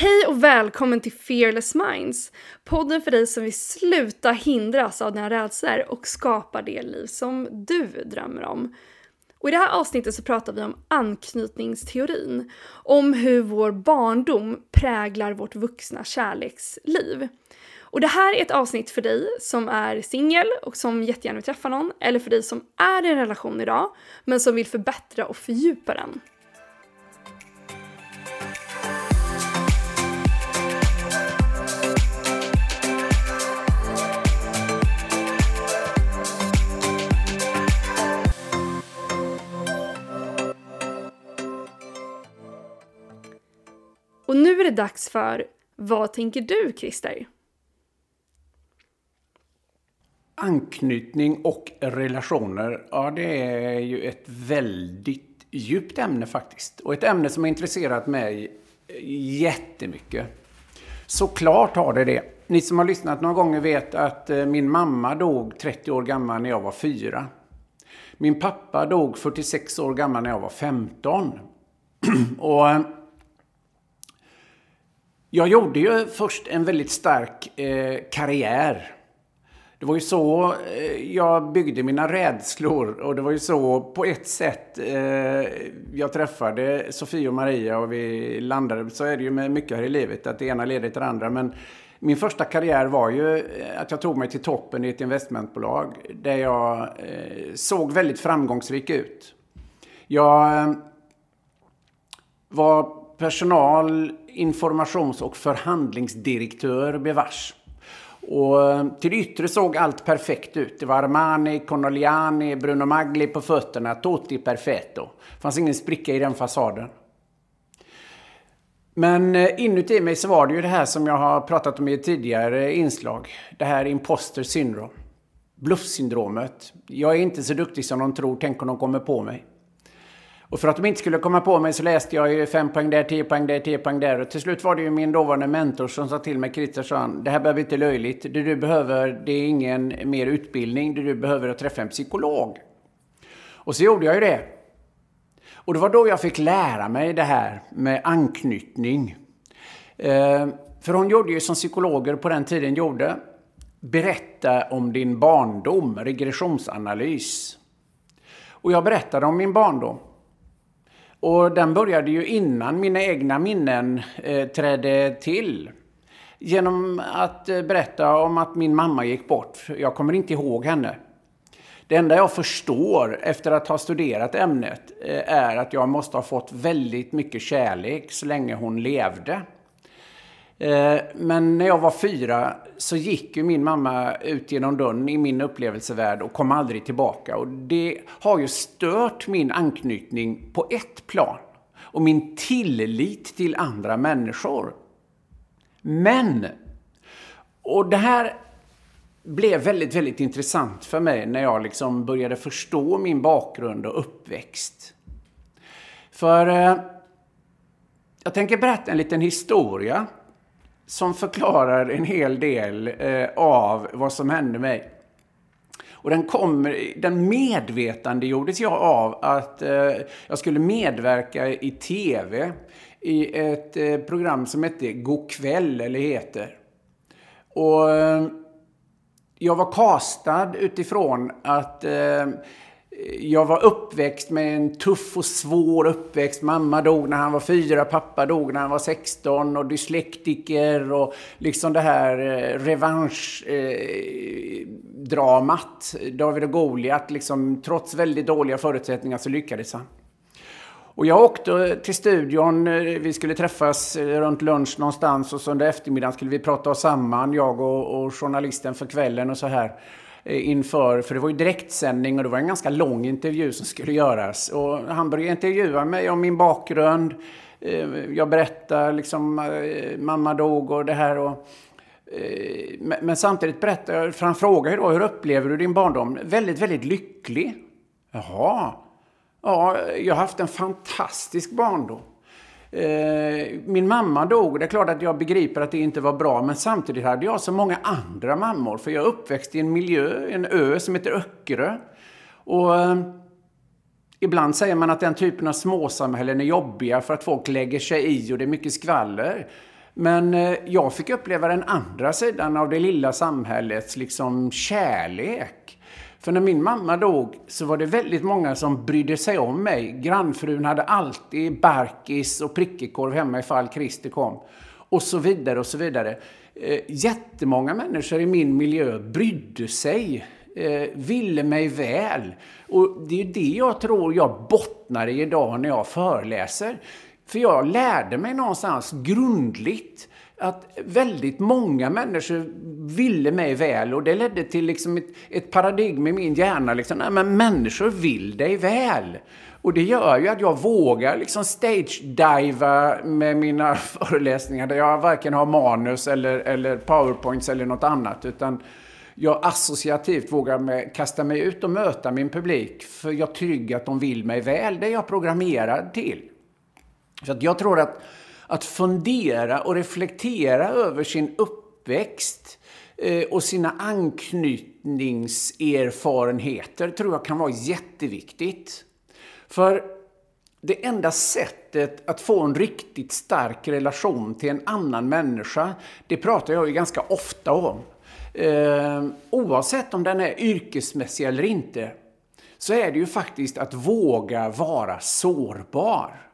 Hej och välkommen till Fearless Minds! Podden för dig som vill sluta hindras av dina rädslor och skapa det liv som du drömmer om. Och I det här avsnittet så pratar vi om anknytningsteorin, om hur vår barndom präglar vårt vuxna kärleksliv. Och det här är ett avsnitt för dig som är singel och som jättegärna vill träffa någon, eller för dig som är i en relation idag men som vill förbättra och fördjupa den. Och nu är det dags för Vad tänker du, Christer? Anknytning och relationer, ja det är ju ett väldigt djupt ämne faktiskt. Och ett ämne som har intresserat mig jättemycket. Såklart har det det. Ni som har lyssnat några gånger vet att eh, min mamma dog 30 år gammal när jag var 4. Min pappa dog 46 år gammal när jag var 15. Och eh, jag gjorde ju först en väldigt stark eh, karriär. Det var ju så eh, jag byggde mina rädslor och det var ju så på ett sätt eh, jag träffade Sofie och Maria och vi landade. Så är det ju med mycket här i livet, att det ena leder till det andra. Men min första karriär var ju eh, att jag tog mig till toppen i ett investmentbolag där jag eh, såg väldigt framgångsrik ut. Jag eh, var personal, informations och förhandlingsdirektör bevars. Och eh, till det yttre såg allt perfekt ut. Det var Armani, Connoliani, Bruno Magli på fötterna. Totti perfetto. Det fanns ingen spricka i den fasaden. Men eh, inuti mig så var det ju det här som jag har pratat om i ett tidigare inslag. Det här imposter syndrome. Bluffsyndromet. Jag är inte så duktig som de tror. Tänk om de kommer på mig. Och för att de inte skulle komma på mig så läste jag ju fem poäng där, tio poäng där, tio poäng där. Och till slut var det ju min dåvarande mentor som sa till mig, Christer, sa han, det här behöver inte löjligt. Det du behöver, det är ingen mer utbildning. Det du behöver är att träffa en psykolog. Och så gjorde jag ju det. Och det var då jag fick lära mig det här med anknytning. Eh, för hon gjorde ju som psykologer på den tiden gjorde. Berätta om din barndom, regressionsanalys. Och jag berättade om min barndom. Och den började ju innan mina egna minnen eh, trädde till. Genom att eh, berätta om att min mamma gick bort. Jag kommer inte ihåg henne. Det enda jag förstår efter att ha studerat ämnet eh, är att jag måste ha fått väldigt mycket kärlek så länge hon levde. Eh, men när jag var fyra så gick ju min mamma ut genom dörren i min upplevelsevärld och kom aldrig tillbaka. Och det har ju stört min anknytning på ett plan och min tillit till andra människor. Men, och det här blev väldigt, väldigt intressant för mig när jag liksom började förstå min bakgrund och uppväxt. För eh, jag tänker berätta en liten historia som förklarar en hel del eh, av vad som hände mig. Och den, kom, den medvetandegjordes jag av att eh, jag skulle medverka i TV i ett eh, program som hette Go'kväll, eller heter. Och eh, jag var castad utifrån att eh, jag var uppväxt med en tuff och svår uppväxt. Mamma dog när han var fyra, pappa dog när han var 16 och dyslektiker och liksom det här eh, revanschdramat. Eh, David och Goliat, liksom, trots väldigt dåliga förutsättningar så lyckades han. Och jag åkte till studion, eh, vi skulle träffas eh, runt lunch någonstans och så under eftermiddagen skulle vi prata oss samman, jag och, och journalisten för kvällen och så här. Eh, inför, för det var ju direktsändning och det var en ganska lång intervju som skulle göras. Och han började intervjua mig om min bakgrund. Eh, jag berättade liksom, eh, mamma dog och det här. Och, men samtidigt berättade jag, för han frågade då, hur upplever du din barndom? Väldigt, väldigt lycklig. Jaha. Ja, jag har haft en fantastisk barndom. Eh, min mamma dog. och Det är klart att jag begriper att det inte var bra. Men samtidigt hade jag så många andra mammor. För jag är uppväxt i en miljö, en ö som heter Öckerö. Och eh, ibland säger man att den typen av småsamhällen är jobbiga för att folk lägger sig i och det är mycket skvaller. Men eh, jag fick uppleva den andra sidan av det lilla samhällets liksom kärlek. För när min mamma dog så var det väldigt många som brydde sig om mig. Grannfrun hade alltid barkis och prickekorv hemma ifall Christer kom. Och så vidare och så vidare. Eh, jättemånga människor i min miljö brydde sig, eh, ville mig väl. Och det är det jag tror jag bottnar i idag när jag föreläser. För jag lärde mig någonstans grundligt att väldigt många människor ville mig väl och det ledde till liksom ett, ett paradigm i min hjärna. Liksom, nej, men människor vill dig väl. Och det gör ju att jag vågar liksom stage-diva med mina föreläsningar där jag varken har manus eller, eller powerpoints eller något annat. Utan jag associativt vågar med, kasta mig ut och möta min publik. För jag är trygg att de vill mig väl. Det är jag programmerad till. Så att jag tror att, att fundera och reflektera över sin uppväxt eh, och sina anknytningserfarenheter tror jag kan vara jätteviktigt. För det enda sättet att få en riktigt stark relation till en annan människa, det pratar jag ju ganska ofta om. Eh, oavsett om den är yrkesmässig eller inte, så är det ju faktiskt att våga vara sårbar.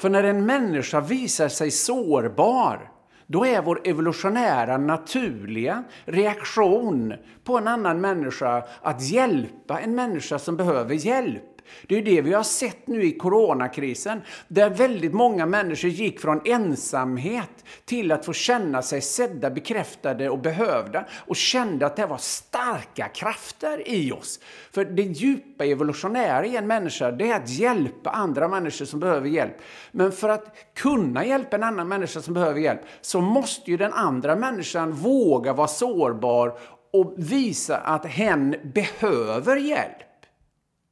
För när en människa visar sig sårbar, då är vår evolutionära naturliga reaktion på en annan människa att hjälpa en människa som behöver hjälp. Det är det vi har sett nu i coronakrisen, där väldigt många människor gick från ensamhet till att få känna sig sedda, bekräftade och behövda och kände att det var starka krafter i oss. För det djupa evolutionära i en människa, det är att hjälpa andra människor som behöver hjälp. Men för att kunna hjälpa en annan människa som behöver hjälp så måste ju den andra människan våga vara sårbar och visa att hen behöver hjälp.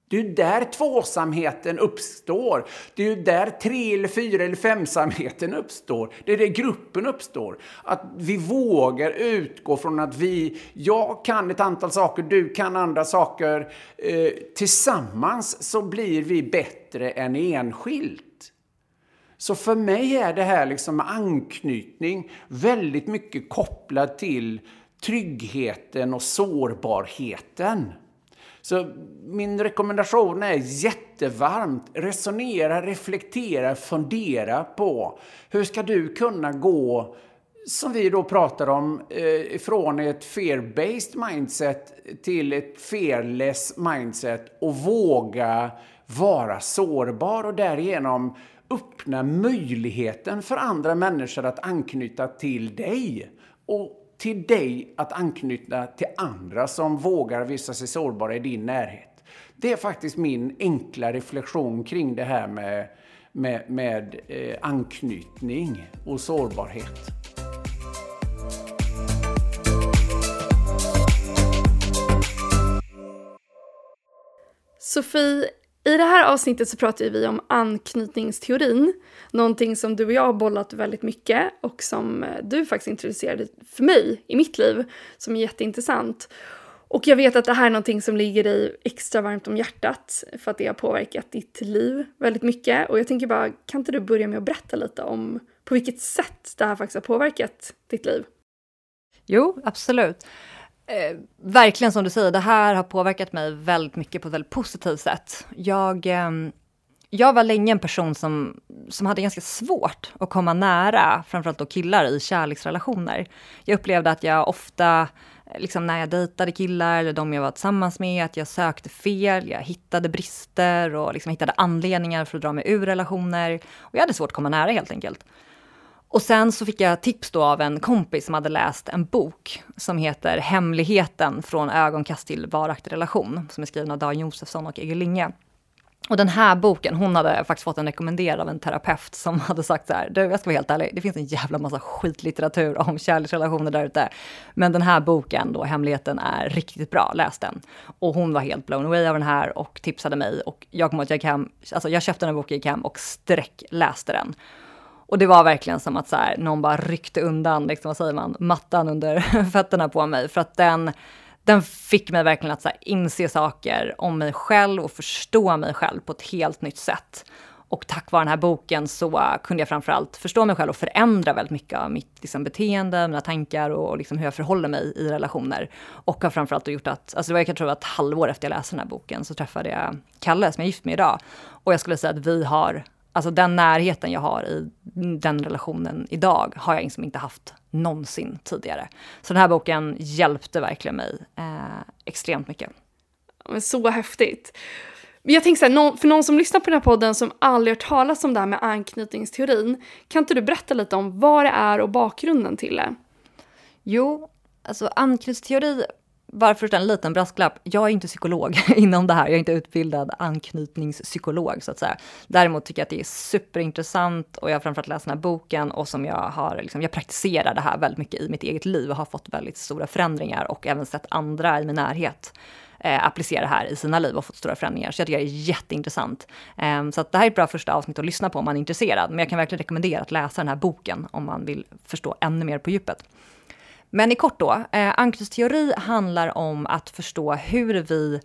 Det är ju där tvåsamheten uppstår. Det är ju där tre eller fyra eller femsamheten uppstår. Det är där gruppen uppstår. Att vi vågar utgå från att vi, jag kan ett antal saker, du kan andra saker. Eh, tillsammans så blir vi bättre än enskilt. Så för mig är det här liksom anknytning väldigt mycket kopplat till tryggheten och sårbarheten. Så min rekommendation är jättevarmt. Resonera, reflektera, fundera på hur ska du kunna gå som vi då pratar om, eh, från ett fear-based mindset till ett fearless mindset och våga vara sårbar och därigenom öppna möjligheten för andra människor att anknyta till dig. Och till dig att anknyta till andra som vågar visa sig sårbara i din närhet. Det är faktiskt min enkla reflektion kring det här med, med, med eh, anknytning och sårbarhet. Sofie, i det här avsnittet så pratar vi om anknytningsteorin. Någonting som du och jag har bollat väldigt mycket och som eh, du faktiskt introducerade för mig i mitt liv som är jätteintressant. Och jag vet att det här är någonting som ligger dig extra varmt om hjärtat för att det har påverkat ditt liv väldigt mycket. Och jag tänker bara, kan inte du börja med att berätta lite om på vilket sätt det här faktiskt har påverkat ditt liv? Jo, absolut. Eh, verkligen som du säger, det här har påverkat mig väldigt mycket på ett väldigt positivt sätt. Jag, eh, jag var länge en person som, som hade ganska svårt att komma nära, framförallt då killar i kärleksrelationer. Jag upplevde att jag ofta, liksom när jag dejtade killar eller de jag var tillsammans med, att jag sökte fel, jag hittade brister och liksom hittade anledningar för att dra mig ur relationer. Och jag hade svårt att komma nära helt enkelt. Och sen så fick jag tips då av en kompis som hade läst en bok som heter Hemligheten från ögonkast till varaktig relation, som är skriven av Dan Josefsson och Egil Linge. Och den här boken, hon hade faktiskt fått en rekommenderad av en terapeut som hade sagt så här, du jag ska vara helt ärlig, det finns en jävla massa skitlitteratur om kärleksrelationer där ute. Men den här boken då, Hemligheten, är riktigt bra, läs den. Och hon var helt blown away av den här och tipsade mig. Och jag kommer att jag gick hem, alltså jag köpte den här boken, gick hem och sträck läste den. Och det var verkligen som att så här, någon bara ryckte undan, liksom, vad säger man, mattan under fötterna på mig. För att den, den fick mig verkligen att så här, inse saker om mig själv och förstå mig själv på ett helt nytt sätt. Och tack vare den här boken så kunde jag framförallt förstå mig själv och förändra väldigt mycket av mitt liksom, beteende, mina tankar och liksom, hur jag förhåller mig i relationer. Och har framförallt gjort att, alltså det var jag tror ett halvår efter jag läste den här boken så träffade jag Kalle som jag är gift med idag. Och jag skulle säga att vi har, alltså den närheten jag har i den relationen idag har jag liksom inte haft någonsin tidigare. Så den här boken hjälpte verkligen mig eh, extremt mycket. Men så häftigt. Jag tänker så här, för någon som lyssnar på den här podden som aldrig hört talas om det här med anknytningsteorin, kan inte du berätta lite om vad det är och bakgrunden till det? Jo, alltså anknytningsteori, bara först en liten brasklapp, jag är inte psykolog inom det här, jag är inte utbildad anknytningspsykolog så att säga. Däremot tycker jag att det är superintressant och jag har framförallt läst den här boken och som jag har, liksom, jag praktiserar det här väldigt mycket i mitt eget liv och har fått väldigt stora förändringar och även sett andra i min närhet eh, applicera det här i sina liv och fått stora förändringar. Så jag tycker det är jätteintressant. Eh, så att det här är ett bra första avsnitt att lyssna på om man är intresserad. Men jag kan verkligen rekommendera att läsa den här boken om man vill förstå ännu mer på djupet. Men i kort då, eh, anknytningsteori handlar om att förstå hur vi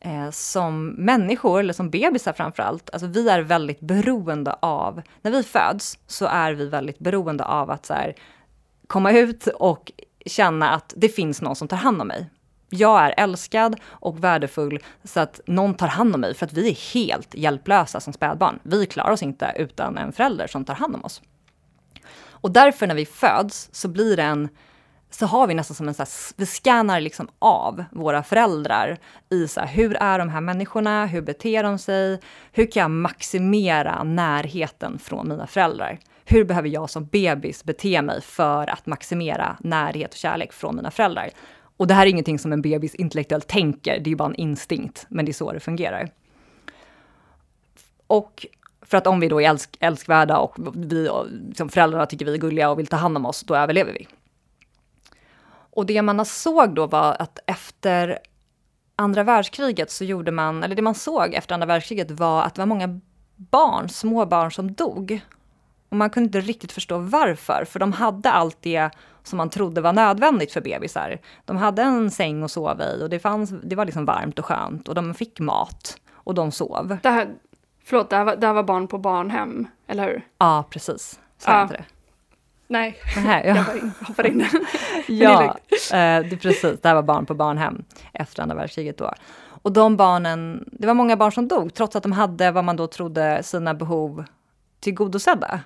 eh, som människor, eller som bebisar framför allt, alltså vi är väldigt beroende av, när vi föds så är vi väldigt beroende av att så här, komma ut och känna att det finns någon som tar hand om mig jag är älskad och värdefull så att någon tar hand om mig för att vi är helt hjälplösa som spädbarn. Vi klarar oss inte utan en förälder som tar hand om oss. Och därför när vi föds så blir det en så har vi nästan som en så här, vi scannar liksom av våra föräldrar i så här, hur är de här människorna, hur beter de sig, hur kan jag maximera närheten från mina föräldrar? Hur behöver jag som bebis bete mig för att maximera närhet och kärlek från mina föräldrar? Och det här är ingenting som en bebis intellektuellt tänker, det är bara en instinkt, men det är så det fungerar. Och för att om vi då är älsk, älskvärda och vi, liksom föräldrarna tycker vi är gulliga och vill ta hand om oss, då överlever vi. Och det man såg då var att efter andra världskriget så gjorde man, eller det man såg efter andra världskriget var att det var många barn, små barn som dog. Och man kunde inte riktigt förstå varför, för de hade allt det som man trodde var nödvändigt för bebisar. De hade en säng att sova i och det, fanns, det var liksom varmt och skönt och de fick mat och de sov. Det här, förlåt, det här, var, det här var barn på barnhem, eller hur? Ja, precis. Sa ja. det? Nej, Nähä, ja. jag hoppade in. ja, eh, är precis. Det här var barn på barnhem efter andra världskriget då. Och de barnen, det var många barn som dog trots att de hade vad man då trodde sina behov tillgodosedda.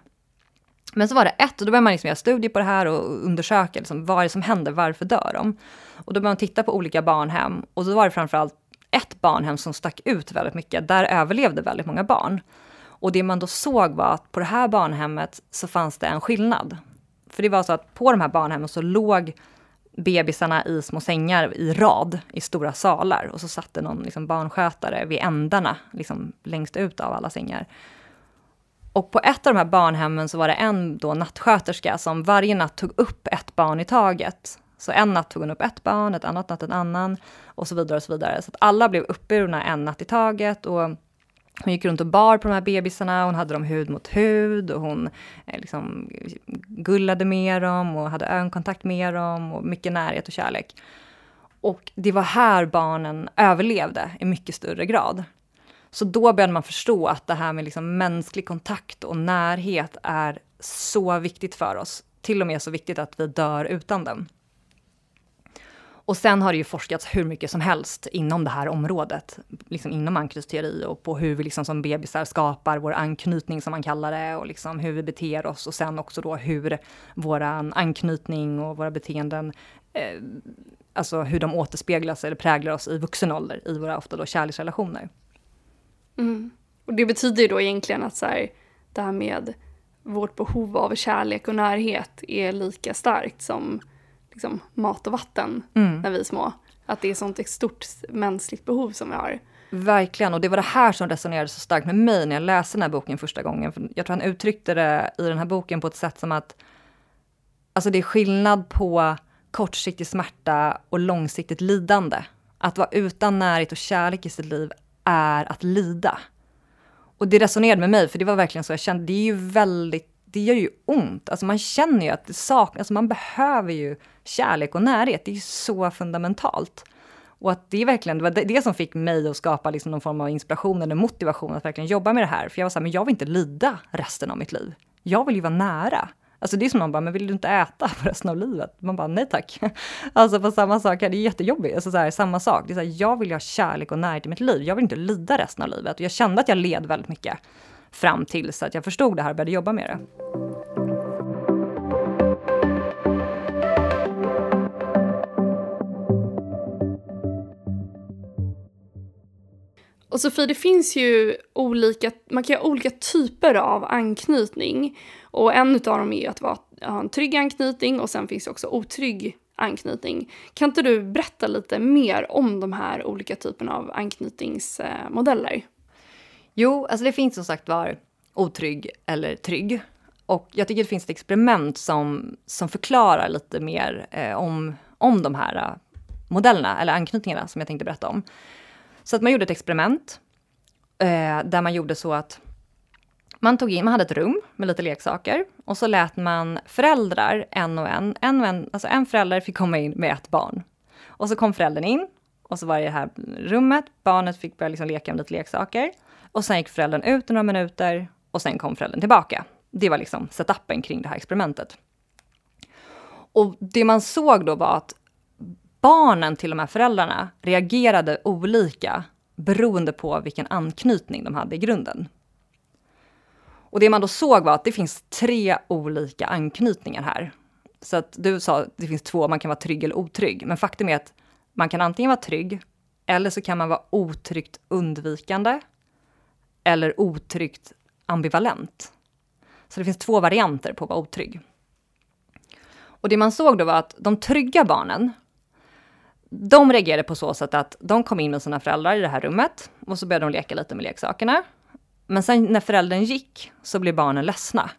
Men så var det ett, och då började man liksom göra studier på det här och undersöka liksom, vad är det som händer, varför dör de? Och då började man titta på olika barnhem och så var det framförallt ett barnhem som stack ut väldigt mycket. Där överlevde väldigt många barn. Och det man då såg var att på det här barnhemmet så fanns det en skillnad. För det var så att på de här barnhemmen så låg bebisarna i små sängar i rad i stora salar och så satt det någon liksom barnskötare vid ändarna, liksom längst ut av alla sängar. Och på ett av de här barnhemmen så var det en då nattsköterska som varje natt tog upp ett barn i taget. Så en natt tog hon upp ett barn, ett annat natt en annan och så vidare och så vidare. Så att alla blev uppburna en natt i taget och hon gick runt och bar på de här bebisarna, hon hade dem hud mot hud och hon eh, liksom gullade med dem och hade ögonkontakt med dem och mycket närhet och kärlek. Och det var här barnen överlevde i mycket större grad. Så då började man förstå att det här med liksom mänsklig kontakt och närhet är så viktigt för oss. Till och med så viktigt att vi dör utan den. Och sen har det ju forskats hur mycket som helst inom det här området, liksom inom anknytningsteori och på hur vi liksom som bebisar skapar vår anknytning som man kallar det och liksom hur vi beter oss och sen också då hur vår anknytning och våra beteenden, eh, alltså hur de återspeglas eller präglar oss i vuxen ålder i våra ofta då kärleksrelationer. Mm. Och det betyder ju då egentligen att så här, det här med vårt behov av kärlek och närhet är lika starkt som liksom, mat och vatten mm. när vi är små. Att det är sånt stort mänskligt behov som vi har. Verkligen, och det var det här som resonerade så starkt med mig när jag läste den här boken första gången. För jag tror han uttryckte det i den här boken på ett sätt som att alltså det är skillnad på kortsiktig smärta och långsiktigt lidande. Att vara utan närhet och kärlek i sitt liv är att lida. Och det resonerade med mig, för det var verkligen så jag kände, det är ju väldigt, det gör ju ont. Alltså man känner ju att det saknas, alltså man behöver ju kärlek och närhet, det är ju så fundamentalt. Och att det är verkligen, det var det som fick mig att skapa liksom någon form av inspiration eller motivation att verkligen jobba med det här. För jag var så här, men jag vill inte lida resten av mitt liv. Jag vill ju vara nära. Alltså det är som någon bara, men vill du inte äta för resten av livet? Man bara, nej tack. Alltså på samma sak, det är jättejobbigt. Alltså så här, samma sak, det är så här, jag vill ha kärlek och närhet i mitt liv. Jag vill inte lida resten av livet. Och jag kände att jag led väldigt mycket fram tills att jag förstod det här och började jobba med det. Och Sofie, det finns ju olika, man kan ha olika typer av anknytning. Och en av dem är ju att vara, ha en trygg anknytning och sen finns det också otrygg anknytning. Kan inte du berätta lite mer om de här olika typerna av anknytningsmodeller? Jo, alltså det finns som sagt var otrygg eller trygg. Och jag tycker det finns ett experiment som, som förklarar lite mer eh, om, om de här eh, modellerna, eller anknytningarna som jag tänkte berätta om. Så att man gjorde ett experiment eh, där man gjorde så att man tog in, man hade ett rum med lite leksaker och så lät man föräldrar en och en, en och en, alltså en förälder fick komma in med ett barn. Och så kom föräldern in och så var det det här rummet, barnet fick börja liksom leka med lite leksaker. Och sen gick föräldern ut några minuter och sen kom föräldern tillbaka. Det var liksom setupen kring det här experimentet. Och det man såg då var att barnen till de här föräldrarna reagerade olika beroende på vilken anknytning de hade i grunden. Och det man då såg var att det finns tre olika anknytningar här. Så att du sa att det finns två, man kan vara trygg eller otrygg. Men faktum är att man kan antingen vara trygg, eller så kan man vara otryggt undvikande, eller otryggt ambivalent. Så det finns två varianter på att vara otrygg. Och det man såg då var att de trygga barnen, de reagerade på så sätt att de kom in med sina föräldrar i det här rummet och så började de leka lite med leksakerna. Men sen när föräldern gick så blev barnen ledsna.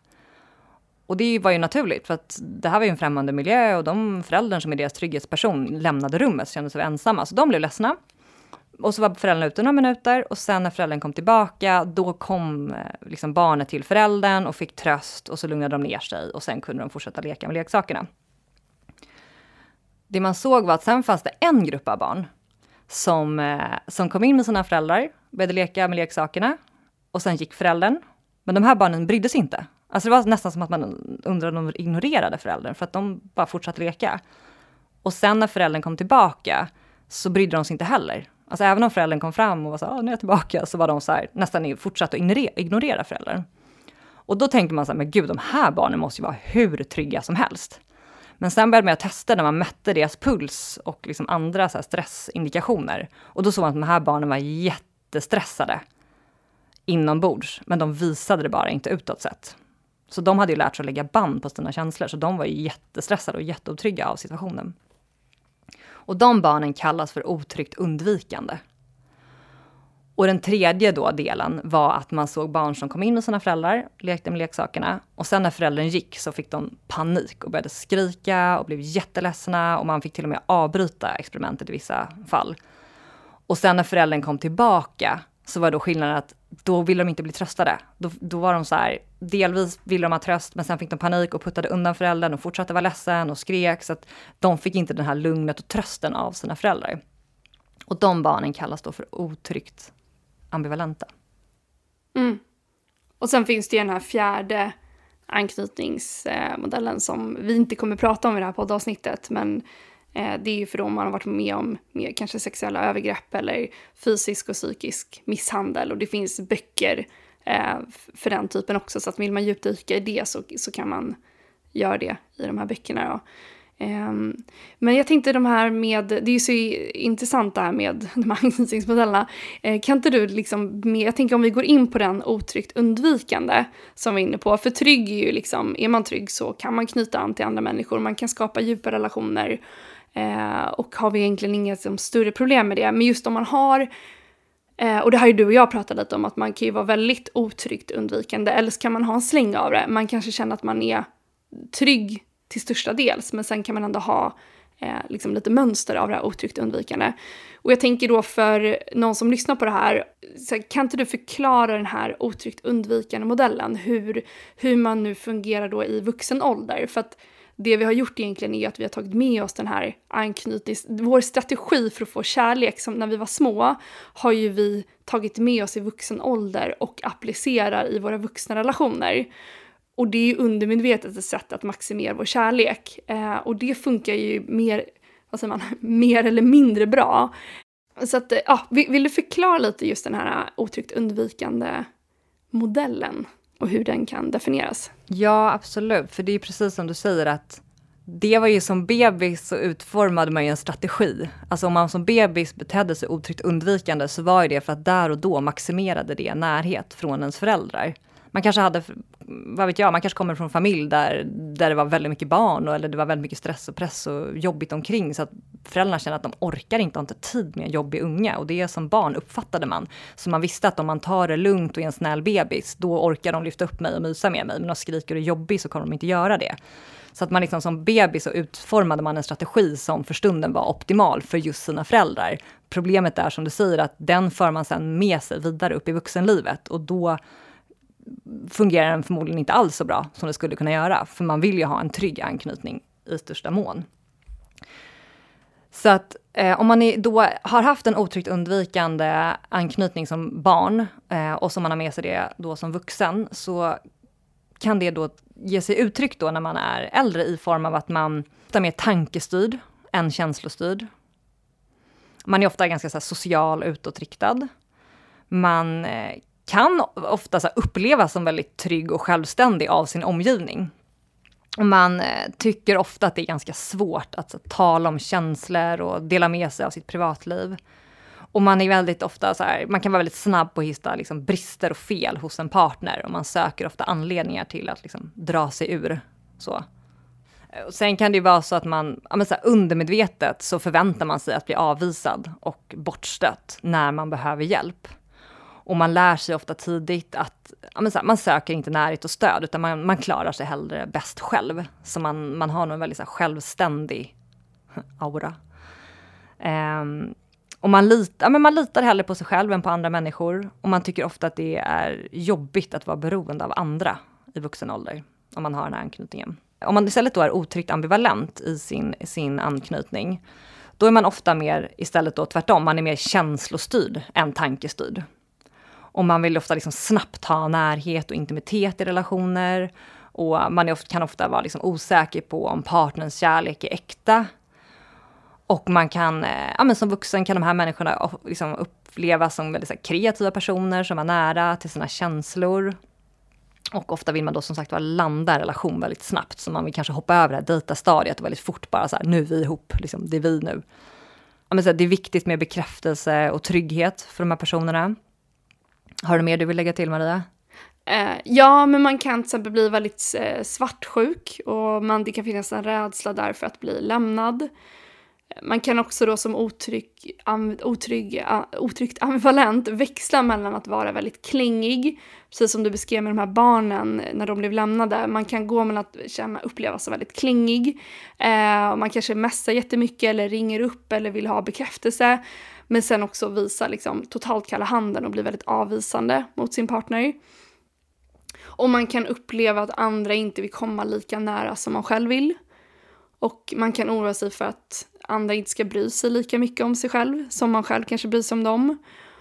Och det var ju naturligt, för att det här var ju en främmande miljö och de föräldrar som är deras trygghetsperson lämnade rummet, så kände sig ensamma, så de blev ledsna. Och så var föräldrarna ute några minuter och sen när föräldern kom tillbaka, då kom eh, liksom barnet till föräldern och fick tröst och så lugnade de ner sig och sen kunde de fortsätta leka med leksakerna. Det man såg var att sen fanns det en grupp av barn som, eh, som kom in med sina föräldrar, började leka med leksakerna och sen gick föräldern. Men de här barnen brydde sig inte. Alltså det var nästan som att man undrade om de ignorerade föräldern för att de bara fortsatte leka. Och sen när föräldern kom tillbaka så brydde de sig inte heller. Alltså även om föräldern kom fram och var så här, ah, nu är jag tillbaka, så var de så här, nästan fortsatt att ignorera, föräldern. Och då tänkte man så här, men gud, de här barnen måste ju vara hur trygga som helst. Men sen började man testa när man mätte deras puls och liksom andra så stressindikationer. Och då såg man att de här barnen var jättestressade inombords, men de visade det bara inte utåt sett. Så de hade ju lärt sig att lägga band på sina känslor, så de var ju jättestressade och jätteotrygga av situationen. Och de barnen kallas för otryggt undvikande. Och den tredje då delen var att man såg barn som kom in med sina föräldrar, lekte med leksakerna och sen när föräldern gick så fick de panik och började skrika och blev jätteledsna och man fick till och med avbryta experimentet i vissa fall. Och sen när föräldern kom tillbaka så var då skillnaden att då ville de inte bli tröstade. Då, då var de så här, delvis ville de ha tröst, men sen fick de panik och puttade undan föräldern och fortsatte vara ledsen och skrek, så att de fick inte den här lugnet och trösten av sina föräldrar. Och de barnen kallas då för otryggt ambivalenta. Mm. Och sen finns det ju den här fjärde anknytningsmodellen som vi inte kommer prata om i det här poddavsnittet, men Eh, det är ju för dem man har varit med om mer kanske sexuella övergrepp eller fysisk och psykisk misshandel. Och det finns böcker eh, för den typen också, så att vill man djupdyka i det så, så kan man göra det i de här böckerna. Då. Ehm, men jag tänkte de här med, det är ju så intressant det här med de här anknytningsmodellerna. Eh, kan inte du liksom, jag tänker om vi går in på den otryggt undvikande som vi är inne på. För trygg är ju liksom, är man trygg så kan man knyta an till andra människor, man kan skapa djupa relationer. Eh, och har vi egentligen inget som, större problem med det. Men just om man har, eh, och det har ju du och jag pratat lite om, att man kan ju vara väldigt otryggt undvikande. Eller så kan man ha en släng av det. Man kanske känner att man är trygg till största dels, men sen kan man ändå ha eh, liksom lite mönster av det här otryggt undvikande. Och jag tänker då för någon som lyssnar på det här, så kan inte du förklara den här otryggt undvikande modellen, hur, hur man nu fungerar då i vuxen ålder? För att det vi har gjort egentligen är att vi har tagit med oss den här anknytnings... Vår strategi för att få kärlek, som när vi var små, har ju vi tagit med oss i vuxen ålder och applicerar i våra vuxna relationer. Och det är ju undermedvetet ett sätt att maximera vår kärlek. Eh, och det funkar ju mer, vad säger man, mer eller mindre bra. Så att, eh, ja, vill du förklara lite just den här eh, otryggt undvikande modellen och hur den kan definieras? Ja, absolut. För det är precis som du säger att det var ju som bebis så utformade man ju en strategi. Alltså om man som bebis betedde sig otryggt undvikande så var ju det för att där och då maximerade det närhet från ens föräldrar. Man kanske hade, vad vet jag, man kanske kommer från en familj där, där det var väldigt mycket barn och, eller det var väldigt mycket stress och press och jobbigt omkring så att föräldrarna känner att de orkar inte, har inte tid med en jobbig unga och det som barn uppfattade man. Så man visste att om man tar det lugnt och är en snäll bebis, då orkar de lyfta upp mig och mysa med mig. Men om jag skriker och är jobbig så kommer de inte göra det. Så att man liksom som bebis så utformade man en strategi som för stunden var optimal för just sina föräldrar. Problemet är som du säger att den för man sen med sig vidare upp i vuxenlivet och då fungerar den förmodligen inte alls så bra som det skulle kunna göra. För man vill ju ha en trygg anknytning i största mån. Så att eh, om man är, då har haft en otryggt undvikande anknytning som barn eh, och som man har med sig det då som vuxen så kan det då ge sig uttryck då när man är äldre i form av att man är mer tankestyrd än känslostyrd. Man är ofta ganska så här, social utåtriktad. Man eh, kan ofta så upplevas som väldigt trygg och självständig av sin omgivning. Man eh, tycker ofta att det är ganska svårt att så, tala om känslor och dela med sig av sitt privatliv. Och man är väldigt ofta så här, man kan vara väldigt snabb på att hitta liksom, brister och fel hos en partner och man söker ofta anledningar till att liksom, dra sig ur. Så. Eh, och sen kan det ju vara så att man, ja, men så här, undermedvetet så förväntar man sig att bli avvisad och bortstött när man behöver hjälp. Och man lär sig ofta tidigt att ja, men så här, man söker inte närhet och stöd, utan man, man klarar sig hellre bäst själv. Så man, man har nog en väldigt så här, självständig aura. Um, och man, lit, ja, men man litar hellre på sig själv än på andra människor. Och man tycker ofta att det är jobbigt att vara beroende av andra i vuxen ålder, om man har den här anknytningen. Om man istället då är otryggt ambivalent i sin, sin anknytning, då är man ofta mer istället då tvärtom, man är mer känslostyrd än tankestyrd. Och man vill ofta liksom snabbt ha närhet och intimitet i relationer. Och man ofta, kan ofta vara liksom osäker på om partners kärlek är äkta. Och man kan, eh, ja men som vuxen kan de här människorna liksom upplevas som väldigt här, kreativa personer som är nära till sina känslor. Och ofta vill man då som sagt var landa en relation väldigt snabbt, så man vill kanske hoppa över det här dejtastadiet och väldigt fort bara så här, nu är vi ihop, liksom, det är vi nu. Ja, men så här, det är viktigt med bekräftelse och trygghet för de här personerna. Har du mer du vill lägga till Maria? Eh, ja, men man kan till exempel bli väldigt eh, svartsjuk och man, det kan finnas en rädsla där för att bli lämnad. Man kan också då som otrygg, otrygg, otryggt ambivalent växla mellan att vara väldigt klängig, precis som du beskrev med de här barnen när de blev lämnade. Man kan gå mellan att känna, upplevas som väldigt klängig, eh, man kanske messar jättemycket eller ringer upp eller vill ha bekräftelse. Men sen också visa liksom totalt kalla handen och bli väldigt avvisande mot sin partner. Och man kan uppleva att andra inte vill komma lika nära som man själv vill. Och man kan oroa sig för att andra inte ska bry sig lika mycket om sig själv som man själv kanske bryr sig om dem.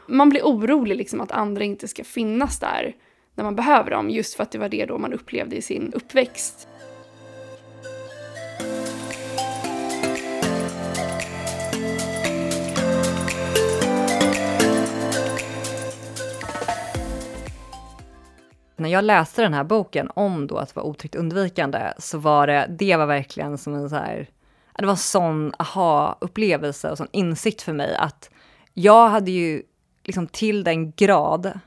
Man blir orolig liksom att andra inte ska finnas där när man behöver dem just för att det var det då man upplevde i sin uppväxt. När jag läste den här boken om då att vara otryggt undvikande så var det, det var verkligen som en så här, det var en sån aha-upplevelse och sån insikt för mig att jag hade ju liksom till den grad,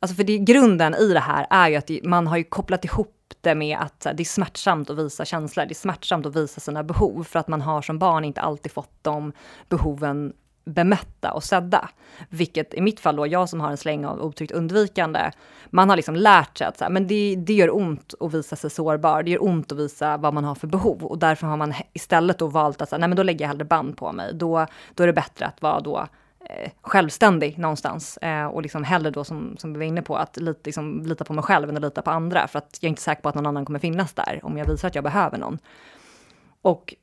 alltså för det, grunden i det här är ju att man har ju kopplat ihop det med att det är smärtsamt att visa känslor, det är smärtsamt att visa sina behov för att man har som barn inte alltid fått de behoven bemötta och sedda. Vilket i mitt fall då, jag som har en släng av otryggt undvikande, man har liksom lärt sig att så här, men det, det gör ont att visa sig sårbar, det gör ont att visa vad man har för behov och därför har man istället då valt att så här, nej men då lägger jag hellre band på mig, då, då är det bättre att vara då eh, självständig någonstans. Eh, och liksom hellre då, som, som vi var inne på, att lite, liksom, lita på mig själv än att lita på andra. För att jag är inte säker på att någon annan kommer finnas där om jag visar att jag behöver någon. Och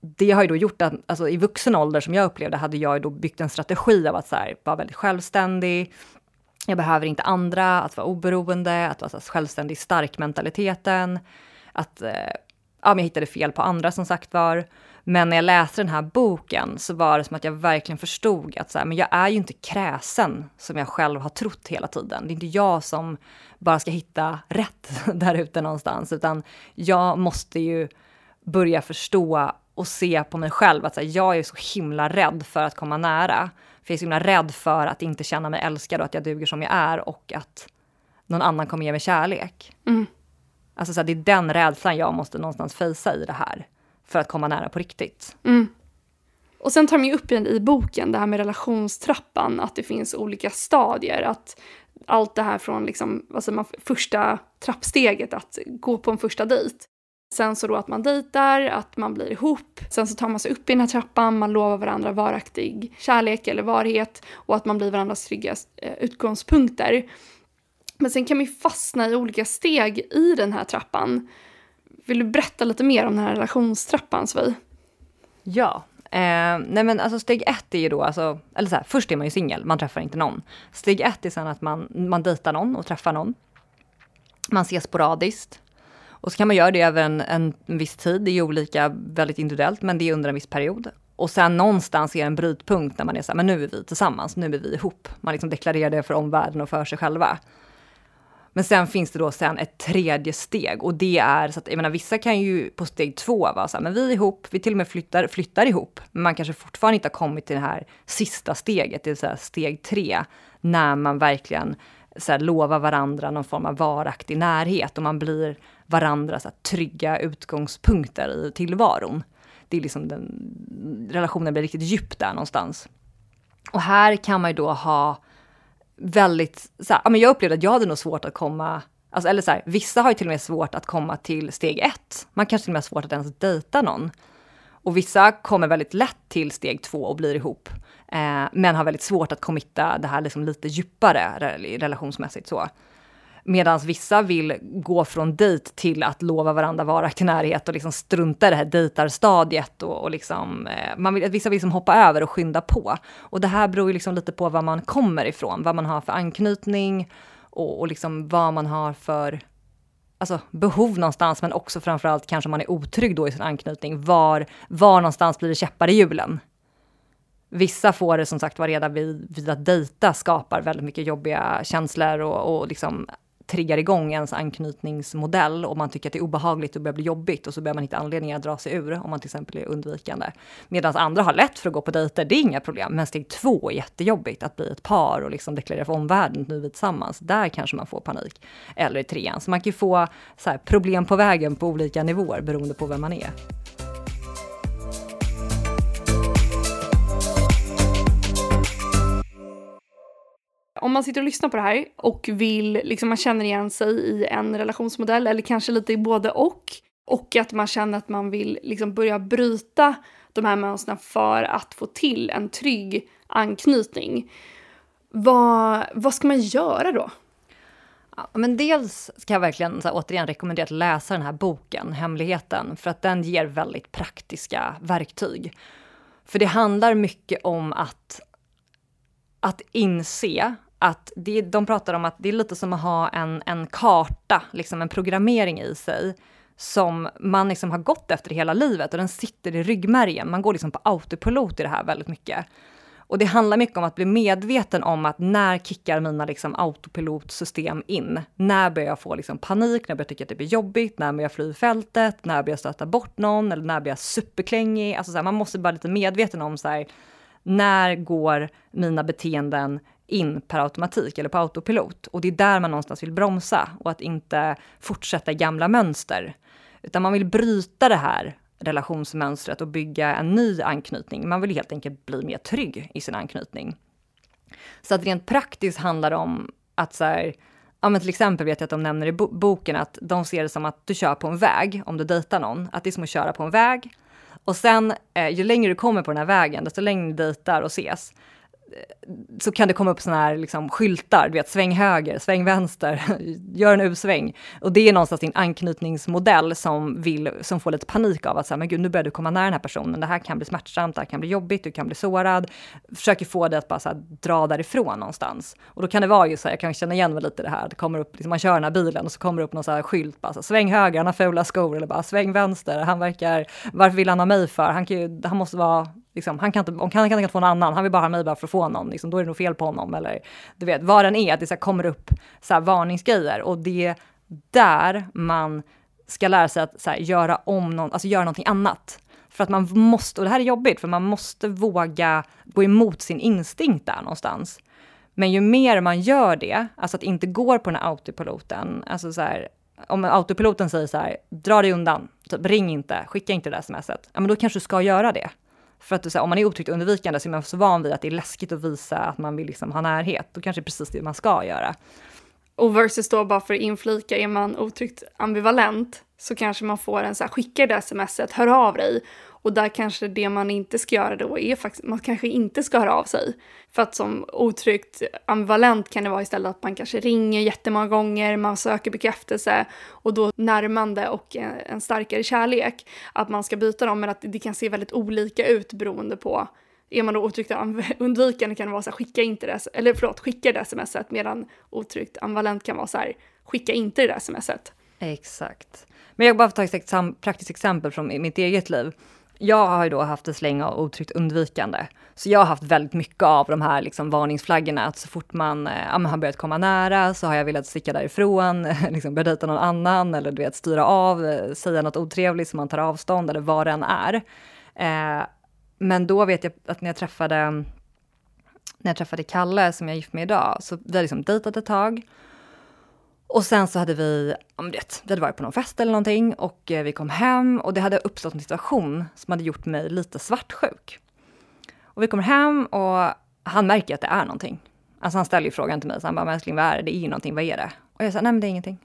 det har ju då gjort att alltså, i vuxen ålder, som jag upplevde, hade jag då byggt en strategi av att så här, vara väldigt självständig. Jag behöver inte andra, att vara oberoende, att vara så här, självständig, stark mentaliteten. Att eh, ja, men jag hittade fel på andra som sagt var. Men när jag läste den här boken så var det som att jag verkligen förstod att så här, men jag är ju inte kräsen som jag själv har trott hela tiden. Det är inte jag som bara ska hitta rätt där ute någonstans, utan jag måste ju börja förstå och se på mig själv att här, jag är så himla rädd för att komma nära. För jag är så himla rädd för att inte känna mig älskad och att jag duger som jag är och att någon annan kommer ge mig kärlek. Mm. Alltså så här, det är den rädslan jag måste någonstans fejsa i det här för att komma nära på riktigt. Mm. Och sen tar de ju upp i boken det här med relationstrappan, att det finns olika stadier. Att allt det här från liksom, alltså man, första trappsteget, att gå på en första dejt. Sen så då att man dejtar, att man blir ihop. Sen så tar man sig upp i den här trappan, man lovar varandra varaktig kärlek eller varhet och att man blir varandras trygga eh, utgångspunkter. Men sen kan man ju fastna i olika steg i den här trappan. Vill du berätta lite mer om den här relationstrappan, Sofie? Ja. Eh, nej men alltså steg ett är ju då, alltså, eller så här, först är man ju singel, man träffar inte någon. Steg ett är sen att man, man dejtar någon och träffar någon. Man ses sporadiskt. Och så kan man göra det över en, en, viss tid, det är ju olika, väldigt individuellt, men det är under en viss period. Och sen någonstans är det en brytpunkt när man är så här, men nu är vi tillsammans, nu är vi ihop. Man liksom deklarerar det för omvärlden och för sig själva. Men sen finns det då sen ett tredje steg och det är så att jag menar, vissa kan ju på steg två vara så här, men vi är ihop, vi till och med flyttar, flyttar ihop, men man kanske fortfarande inte har kommit till det här sista steget, det vill säga steg tre, när man verkligen så här, lova varandra någon form av varaktig närhet och man blir varandras trygga utgångspunkter i tillvaron. Det är liksom den, relationen blir riktigt djup där någonstans. Och här kan man ju då ha väldigt, så här, ja, men jag upplevde att jag hade nog svårt att komma, alltså, eller så här, vissa har ju till och med svårt att komma till steg ett. Man kanske till och med har svårt att ens dejta någon. Och vissa kommer väldigt lätt till steg två och blir ihop, eh, men har väldigt svårt att committa det här liksom lite djupare relationsmässigt så. Medan vissa vill gå från dejt till att lova varandra varaktig närhet och liksom strunta i det här dejtarstadiet. Och, och liksom, eh, man vill, vissa vill liksom hoppa över och skynda på. Och det här beror ju liksom lite på var man kommer ifrån, vad man har för anknytning och, och liksom vad man har för alltså, behov någonstans, men också framförallt kanske man är otrygg då i sin anknytning. Var, var någonstans blir det käppar i hjulen? Vissa får det som sagt var redan vid, vid att dejta skapar väldigt mycket jobbiga känslor och, och liksom triggar igång ens anknytningsmodell och man tycker att det är obehagligt och börjar bli jobbigt och så börjar man hitta anledningar att dra sig ur om man till exempel är undvikande. Medan andra har lätt för att gå på dejter, det är inga problem. Men steg två är jättejobbigt, att bli ett par och liksom deklarera för omvärlden att nu är vi tillsammans. Där kanske man får panik. Eller i trean. Så man kan ju få här, problem på vägen på olika nivåer beroende på vem man är. Om man sitter och lyssnar på det här och vill, liksom man känner igen sig i en relationsmodell eller kanske lite i både och och att man känner att man vill liksom börja bryta de här mönstren för att få till en trygg anknytning. Vad, vad ska man göra då? Ja, men dels ska jag verkligen så här, återigen rekommendera att läsa den här boken, Hemligheten, för att den ger väldigt praktiska verktyg. För det handlar mycket om att, att inse att det, de pratar om att det är lite som att ha en, en karta, liksom en programmering i sig som man liksom har gått efter hela livet och den sitter i ryggmärgen. Man går liksom på autopilot i det här väldigt mycket. Och det handlar mycket om att bli medveten om att när kickar mina liksom autopilotsystem in? När börjar jag få liksom panik, när börjar jag tycka att det blir jobbigt, när börjar jag fly i fältet, när börjar jag stöta bort någon eller när blir jag superklängig? Alltså så här, man måste vara lite medveten om så här, när går mina beteenden in per automatik eller på autopilot. Och det är där man någonstans vill bromsa och att inte fortsätta gamla mönster. Utan man vill bryta det här relationsmönstret och bygga en ny anknytning. Man vill helt enkelt bli mer trygg i sin anknytning. Så att rent praktiskt handlar det om att så här, ja men till exempel vet jag att de nämner i boken att de ser det som att du kör på en väg om du dejtar någon, att det är som att köra på en väg. Och sen, eh, ju längre du kommer på den här vägen, desto längre du dejtar och ses, så kan det komma upp såna här liksom, skyltar, du vet, sväng höger, sväng vänster, gör en U-sväng. Och det är någonstans din anknytningsmodell som, vill, som får lite panik av att säga, men gud, nu börjar du komma nära den här personen, det här kan bli smärtsamt, det här kan bli jobbigt, du kan bli sårad. Försöker få dig att bara så här, dra därifrån någonstans. Och då kan det vara ju så här, jag kan känna igen mig lite i det här, det kommer upp, liksom, man kör den här bilen och så kommer det upp någon så här skylt, bara så, sväng höger, han har fula skor, eller bara sväng vänster, han verkar, varför vill han ha mig för? Han, kan ju, han måste vara Liksom, han, kan inte, han kan inte få någon annan, han vill bara ha mig bara för att få någon, liksom, då är det nog fel på honom. Eller du vet, vad den är, att det så här, kommer upp så här, varningsgrejer. Och det är där man ska lära sig att så här, göra om någon, alltså göra någonting annat. För att man måste, och det här är jobbigt, för man måste våga gå emot sin instinkt där någonstans. Men ju mer man gör det, alltså att inte går på den här autopiloten, alltså så här, om autopiloten säger så här, dra dig undan, typ, ring inte, skicka inte det där smset, ja men då kanske du ska göra det. För att här, om man är otryggt undvikande så är man så van vid att det är läskigt att visa att man vill liksom ha närhet. Då kanske det är precis det man ska göra. Och versus då bara för att inflika, är man otryggt ambivalent så kanske man får en så här, skicka det smset, hör av dig. Och där kanske det man inte ska göra då är faktiskt, man kanske inte ska höra av sig. För att som otryggt ambivalent kan det vara istället att man kanske ringer jättemånga gånger, man söker bekräftelse och då närmande och en starkare kärlek. Att man ska byta dem, men att det kan se väldigt olika ut beroende på är man då otryggt undvikande kan det vara så här, skicka inte det, eller förlåt, skicka det smset, medan otryggt ambivalent kan vara så här, skicka inte det smset. Exakt. Men jag bara ta ett praktiskt exempel från mitt eget liv jag har ju då haft en släng av otryggt undvikande. Så jag har haft väldigt mycket av de här liksom varningsflaggorna, att så fort man, eh, ja, man har börjat komma nära så har jag velat sticka därifrån, liksom börja dejta någon annan eller du vet styra av, eh, säga något otrevligt som man tar avstånd eller vad det än är. Eh, men då vet jag att när jag träffade, när jag träffade Kalle som jag är gift med idag, så vi har liksom dejtat ett tag. Och sen så hade vi, vet, vi hade varit på någon fest eller någonting och eh, vi kom hem och det hade uppstått en situation som hade gjort mig lite svartsjuk. Och vi kommer hem och han märker att det är någonting. Alltså han ställer ju frågan till mig, så han bara, men älskling vad är det? Det är ju någonting, vad är det? Och jag sa, nej men det är ingenting.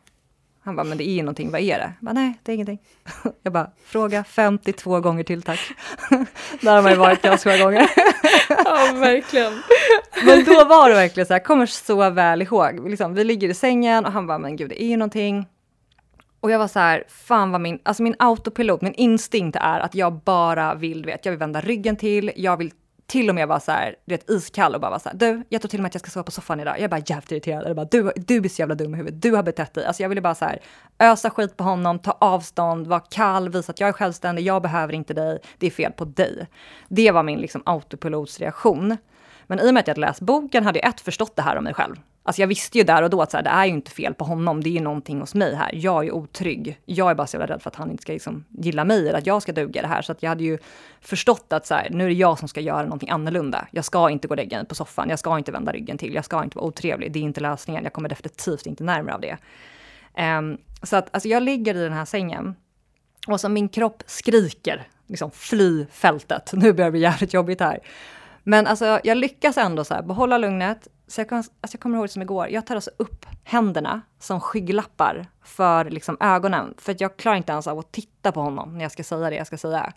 Han bara, men det är ju någonting, vad är det? Jag bara, nej, det är ingenting. Jag bara, fråga 52 gånger till tack. Där har man ju varit ganska gånger. Ja, verkligen. Men då var det verkligen så här, kommer så väl ihåg. Liksom, vi ligger i sängen och han bara, men gud det är ju någonting. Och jag var så här, fan vad min, alltså min autopilot, min instinkt är att jag bara vill, vet, jag vill vända ryggen till, jag vill till och med vara så här, du vet, iskall och bara var så här, du, jag tror till och med att jag ska sova på soffan idag. Jag är bara jävligt irriterad. Jag bara, du, du är så jävla dum i huvudet, du har betett dig. Alltså jag ville bara så här, ösa skit på honom, ta avstånd, vara kall, visa att jag är självständig, jag behöver inte dig, det är fel på dig. Det var min liksom autopilotsreaktion. Men i och med att jag hade läst boken hade jag ett förstått det här om mig själv. Alltså jag visste ju där och då att så här, det är ju inte fel på honom, det är ju någonting hos mig här. Jag är otrygg. Jag är bara så jävla rädd för att han inte ska liksom gilla mig eller att jag ska duga det här. Så att jag hade ju förstått att så här, nu är det jag som ska göra någonting annorlunda. Jag ska inte gå och lägga mig på soffan, jag ska inte vända ryggen till, jag ska inte vara otrevlig. Det är inte lösningen, jag kommer definitivt inte närmare av det. Um, så att alltså jag ligger i den här sängen och så min kropp skriker, liksom fly fältet. Nu börjar det bli jävligt jobbigt här. Men alltså, jag lyckas ändå så här, behålla lugnet. Så jag, kom, alltså jag kommer ihåg det som igår, jag tar alltså upp händerna som skygglappar för liksom ögonen. För att jag klarar inte ens av att titta på honom när jag ska säga det jag ska säga.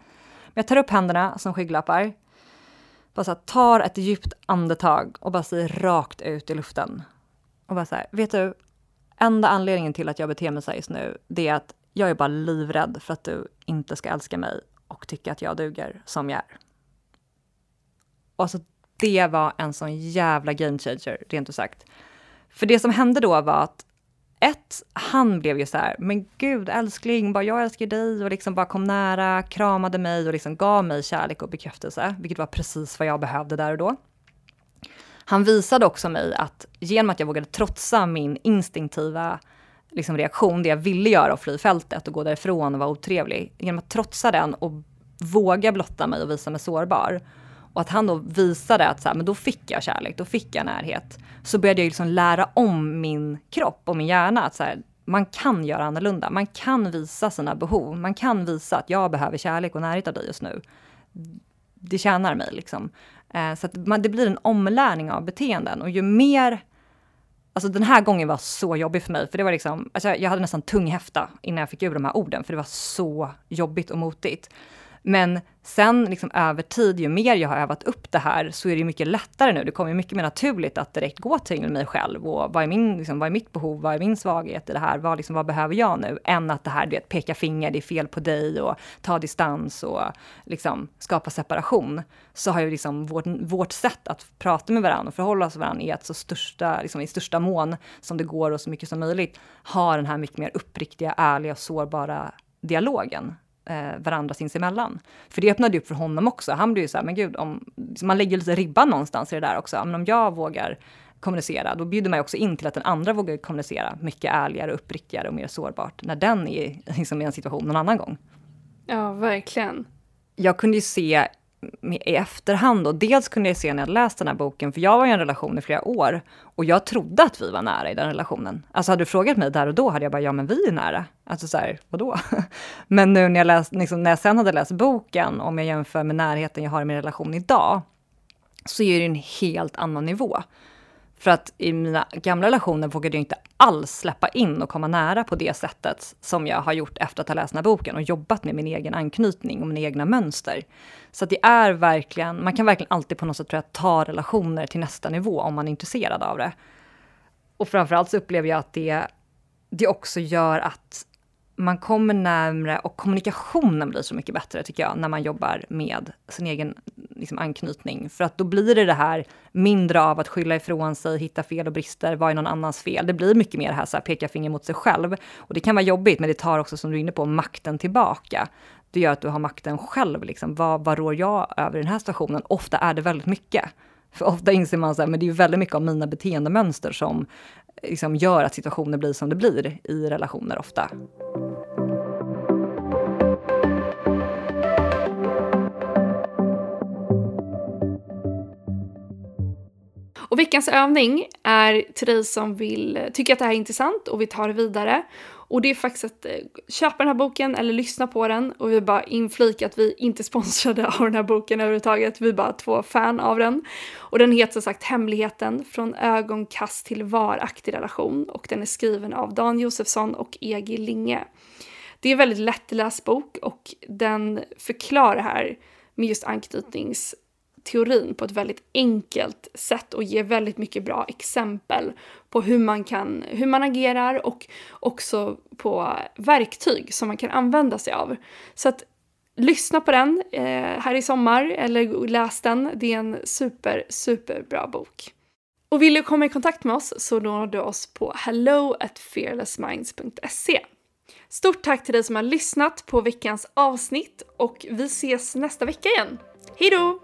Men jag tar upp händerna som skygglappar. Bara så här, tar ett djupt andetag och bara säger rakt ut i luften. Och bara så här, vet du, enda anledningen till att jag beter mig så här just nu, det är att jag är bara livrädd för att du inte ska älska mig och tycka att jag duger som jag är. Och alltså, det var en sån jävla game changer, rent ut sagt. För det som hände då var att ett, han blev ju så här, men gud älskling, bara jag älskar dig och liksom bara kom nära, kramade mig och liksom gav mig kärlek och bekräftelse, vilket var precis vad jag behövde där och då. Han visade också mig att genom att jag vågade trotsa min instinktiva liksom, reaktion, det jag ville göra och fly fältet och gå därifrån och vara otrevlig, genom att trotsa den och våga blotta mig och visa mig sårbar, och att han då visade att så här, men då fick jag kärlek, då fick jag närhet. Så började jag liksom lära om min kropp och min hjärna att så här, man kan göra annorlunda. Man kan visa sina behov. Man kan visa att jag behöver kärlek och närhet av dig just nu. Det tjänar mig liksom. Eh, så att man, det blir en omlärning av beteenden och ju mer Alltså den här gången var så jobbig för mig, för det var liksom, alltså jag hade nästan tunghäfta innan jag fick ur de här orden, för det var så jobbigt och motigt. Men sen liksom över tid, ju mer jag har övat upp det här, så är det mycket lättare nu. Det kommer mycket mer naturligt att direkt gå till mig själv och vad är, min, liksom, vad är mitt behov, vad är min svaghet i det här, vad, liksom, vad behöver jag nu? Än att det här, du vet, peka finger, det är fel på dig och ta distans och liksom skapa separation. Så har ju liksom vårt, vårt sätt att prata med varandra och förhålla oss till varandra i, att så största, liksom, i största mån som det går och så mycket som möjligt, ha den här mycket mer uppriktiga, ärliga och sårbara dialogen eh, varandra sinsemellan. För det öppnade upp för honom också. Han blev ju så här, men gud, om, man lägger lite ribban någonstans i det där också. Men om jag vågar kommunicera, då bjuder man också in till att den andra vågar kommunicera mycket ärligare, uppriktigare och mer sårbart när den är liksom, i en situation någon annan gång. Ja, verkligen. Jag kunde ju se i efterhand och dels kunde jag se när jag läste den här boken, för jag var i en relation i flera år och jag trodde att vi var nära i den relationen. Alltså hade du frågat mig där och då hade jag bara, ja men vi är nära. Alltså så här, vadå? Men nu när jag, läst, liksom, när jag sen hade läst boken, om jag jämför med närheten jag har i min relation idag, så är det en helt annan nivå. För att i mina gamla relationer vågade jag inte alls släppa in och komma nära på det sättet som jag har gjort efter att ha läst den här boken och jobbat med min egen anknytning och mina egna mönster. Så det är verkligen, man kan verkligen alltid på något sätt tror jag, ta relationer till nästa nivå om man är intresserad av det. Och framförallt så upplever jag att det, det också gör att man kommer närmre och kommunikationen blir så mycket bättre tycker jag, när man jobbar med sin egen liksom, anknytning. För att då blir det det här mindre av att skylla ifrån sig, hitta fel och brister, vad är någon annans fel? Det blir mycket mer det här, så här peka finger mot sig själv. Och det kan vara jobbigt, men det tar också, som du är inne på, makten tillbaka. Det gör att du har makten själv. Liksom. Vad, vad rår jag över i den här situationen? Ofta är det väldigt mycket. För ofta inser man så här, men det är väldigt mycket av mina beteendemönster som liksom gör att situationer blir som det blir i relationer ofta. Och veckans övning är till dig som vill, tycker att det här är intressant och vill ta det vidare. Och det är faktiskt att eh, köpa den här boken eller lyssna på den. Och vi bara inflika att vi inte sponsrade av den här boken överhuvudtaget. Vi är bara två fan av den. Och den heter som sagt Hemligheten från ögonkast till varaktig relation. Och den är skriven av Dan Josefsson och Egi Linge. Det är en väldigt lättläst bok och den förklarar här med just anknytnings teorin på ett väldigt enkelt sätt och ger väldigt mycket bra exempel på hur man, kan, hur man agerar och också på verktyg som man kan använda sig av. Så att lyssna på den eh, här i sommar eller läs den. Det är en super, super bra bok. Och vill du komma i kontakt med oss så når du oss på hello at fearlessminds.se. Stort tack till dig som har lyssnat på veckans avsnitt och vi ses nästa vecka igen. Hejdå!